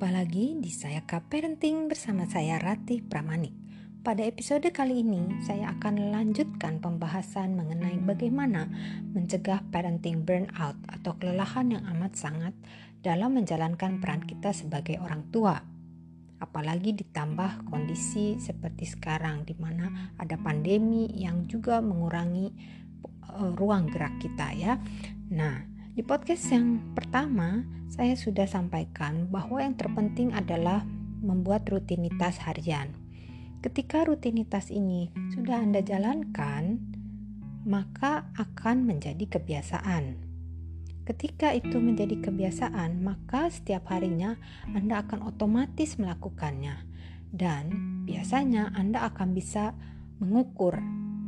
Jumpa lagi di Sayaka Parenting bersama saya Ratih Pramanik. Pada episode kali ini, saya akan lanjutkan pembahasan mengenai bagaimana mencegah parenting burnout atau kelelahan yang amat sangat dalam menjalankan peran kita sebagai orang tua. Apalagi ditambah kondisi seperti sekarang di mana ada pandemi yang juga mengurangi uh, ruang gerak kita ya. Nah, di podcast yang pertama, saya sudah sampaikan bahwa yang terpenting adalah membuat rutinitas harian. Ketika rutinitas ini sudah Anda jalankan, maka akan menjadi kebiasaan. Ketika itu menjadi kebiasaan, maka setiap harinya Anda akan otomatis melakukannya, dan biasanya Anda akan bisa mengukur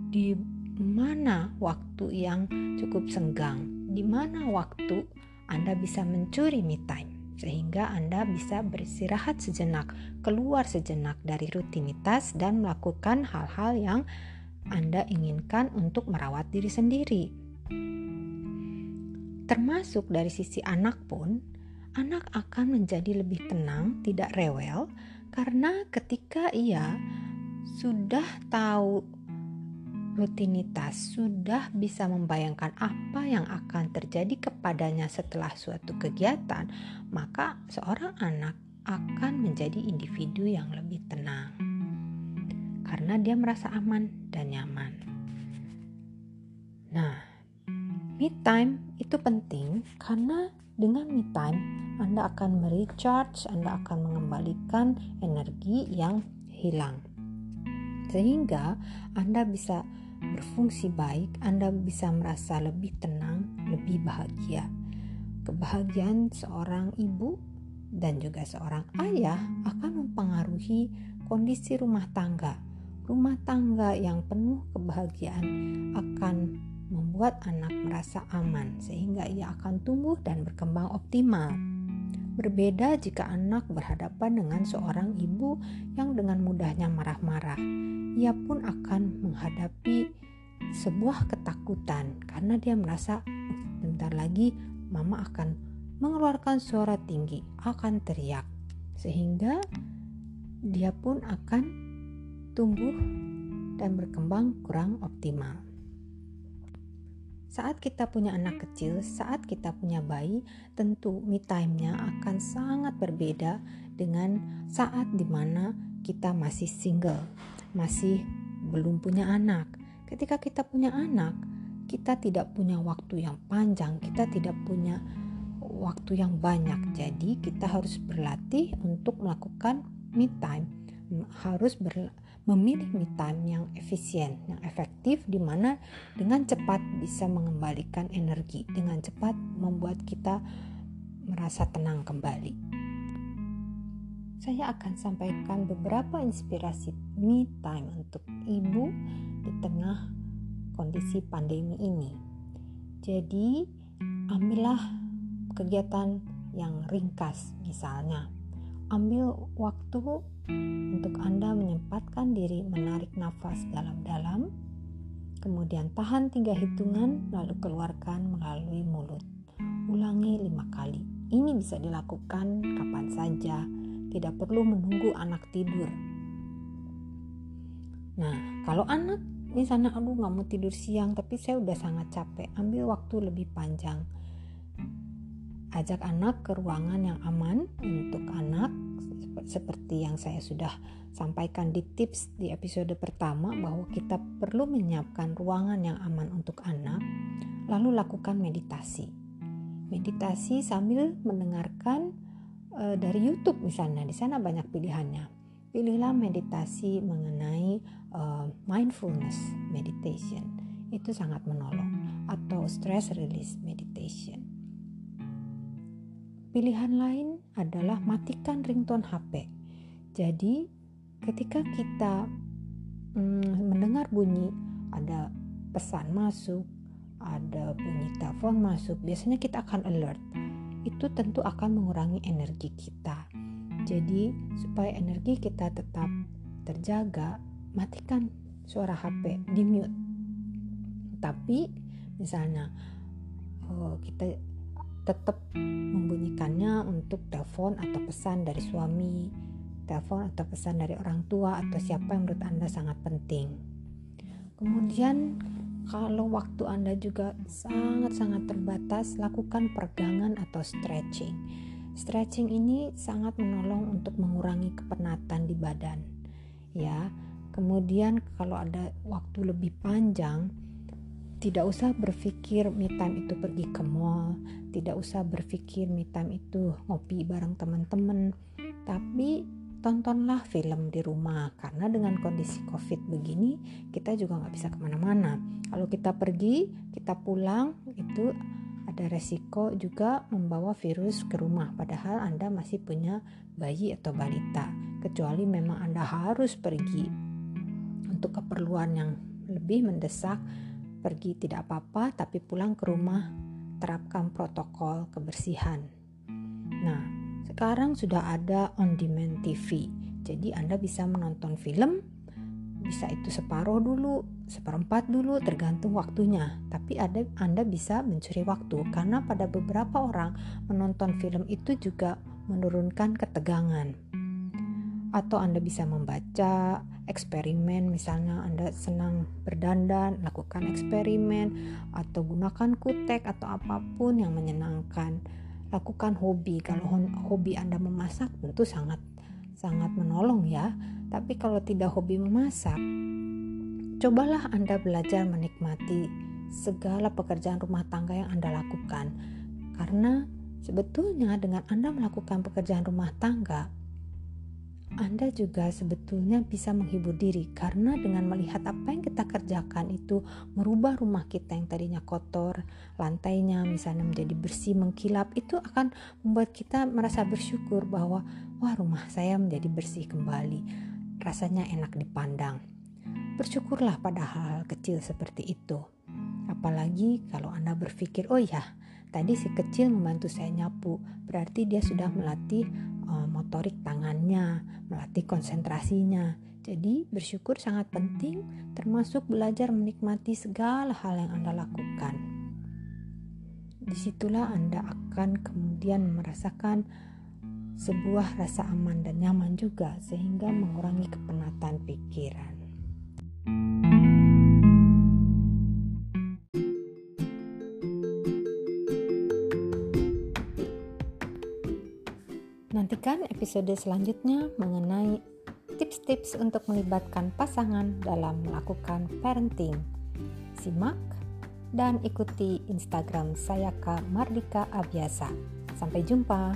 di mana waktu yang cukup senggang di mana waktu Anda bisa mencuri me time sehingga Anda bisa beristirahat sejenak, keluar sejenak dari rutinitas dan melakukan hal-hal yang Anda inginkan untuk merawat diri sendiri. Termasuk dari sisi anak pun, anak akan menjadi lebih tenang, tidak rewel karena ketika ia sudah tahu rutinitas sudah bisa membayangkan apa yang akan terjadi kepadanya setelah suatu kegiatan, maka seorang anak akan menjadi individu yang lebih tenang karena dia merasa aman dan nyaman. Nah, me time itu penting karena dengan me time Anda akan merecharge, Anda akan mengembalikan energi yang hilang. Sehingga Anda bisa berfungsi baik, Anda bisa merasa lebih tenang, lebih bahagia. Kebahagiaan seorang ibu dan juga seorang ayah akan mempengaruhi kondisi rumah tangga. Rumah tangga yang penuh kebahagiaan akan membuat anak merasa aman, sehingga ia akan tumbuh dan berkembang optimal. Berbeda jika anak berhadapan dengan seorang ibu yang dengan mudahnya marah-marah. Ia pun akan menghadapi sebuah ketakutan karena dia merasa bentar lagi mama akan mengeluarkan suara tinggi, akan teriak. Sehingga dia pun akan tumbuh dan berkembang kurang optimal. Saat kita punya anak kecil, saat kita punya bayi, tentu me time-nya akan sangat berbeda dengan saat di mana kita masih single, masih belum punya anak. Ketika kita punya anak, kita tidak punya waktu yang panjang, kita tidak punya waktu yang banyak. Jadi kita harus berlatih untuk melakukan me time, harus ber, memilih me time yang efisien, yang efektif di mana dengan cepat bisa mengembalikan energi, dengan cepat membuat kita merasa tenang kembali. Saya akan sampaikan beberapa inspirasi me time untuk ibu di tengah kondisi pandemi ini. Jadi, ambillah kegiatan yang ringkas misalnya ambil waktu untuk Anda menyempatkan diri menarik nafas dalam-dalam, kemudian tahan tiga hitungan, lalu keluarkan melalui mulut. Ulangi lima kali. Ini bisa dilakukan kapan saja, tidak perlu menunggu anak tidur. Nah, kalau anak misalnya aduh nggak mau tidur siang tapi saya udah sangat capek, ambil waktu lebih panjang ajak anak ke ruangan yang aman untuk anak seperti yang saya sudah sampaikan di tips di episode pertama bahwa kita perlu menyiapkan ruangan yang aman untuk anak lalu lakukan meditasi meditasi sambil mendengarkan e, dari YouTube misalnya. Di sana banyak pilihannya. Pilihlah meditasi mengenai e, mindfulness meditation. Itu sangat menolong. Atau stress release meditation. Pilihan lain adalah matikan ringtone HP. Jadi, ketika kita mm, mendengar bunyi ada pesan masuk, ada bunyi telepon masuk, biasanya kita akan alert. Itu tentu akan mengurangi energi kita. Jadi, supaya energi kita tetap terjaga, matikan suara HP, di mute. Tapi, misalnya, oh, kita tetap membunyikannya untuk telepon atau pesan dari suami, telepon atau pesan dari orang tua atau siapa yang menurut Anda sangat penting. Kemudian kalau waktu Anda juga sangat-sangat terbatas, lakukan peregangan atau stretching. Stretching ini sangat menolong untuk mengurangi kepenatan di badan. Ya. Kemudian kalau ada waktu lebih panjang, tidak usah berpikir me time itu pergi ke mall, tidak usah berpikir me time itu ngopi bareng teman-teman, tapi tontonlah film di rumah. Karena dengan kondisi covid begini kita juga nggak bisa ke mana-mana. Kalau kita pergi kita pulang itu ada resiko juga membawa virus ke rumah. Padahal anda masih punya bayi atau balita. Kecuali memang anda harus pergi. Untuk keperluan yang lebih mendesak pergi tidak apa-apa tapi pulang ke rumah terapkan protokol kebersihan. Nah sekarang sudah ada on demand TV jadi Anda bisa menonton film bisa itu separuh dulu, seperempat dulu tergantung waktunya. Tapi ada Anda bisa mencuri waktu karena pada beberapa orang menonton film itu juga menurunkan ketegangan. Atau Anda bisa membaca eksperimen misalnya Anda senang berdandan, lakukan eksperimen atau gunakan kutek atau apa pun yang menyenangkan lakukan hobi. Kalau hobi Anda memasak tentu sangat sangat menolong ya. Tapi kalau tidak hobi memasak, cobalah Anda belajar menikmati segala pekerjaan rumah tangga yang Anda lakukan. Karena sebetulnya dengan Anda melakukan pekerjaan rumah tangga, anda juga sebetulnya bisa menghibur diri karena dengan melihat apa yang kita kerjakan itu merubah rumah kita yang tadinya kotor, lantainya misalnya menjadi bersih, mengkilap, itu akan membuat kita merasa bersyukur bahwa wah rumah saya menjadi bersih kembali. Rasanya enak dipandang. Bersyukurlah pada hal-hal kecil seperti itu. Apalagi kalau Anda berpikir, oh ya, tadi si kecil membantu saya nyapu, berarti dia sudah melatih uh, motorik tangannya, melatih konsentrasinya. Jadi, bersyukur sangat penting, termasuk belajar menikmati segala hal yang Anda lakukan. Di situlah Anda akan kemudian merasakan sebuah rasa aman dan nyaman juga, sehingga mengurangi kepenatan pikiran. Nantikan episode selanjutnya mengenai tips-tips untuk melibatkan pasangan dalam melakukan parenting. Simak dan ikuti Instagram saya Kak Mardika Abiasa. Sampai jumpa.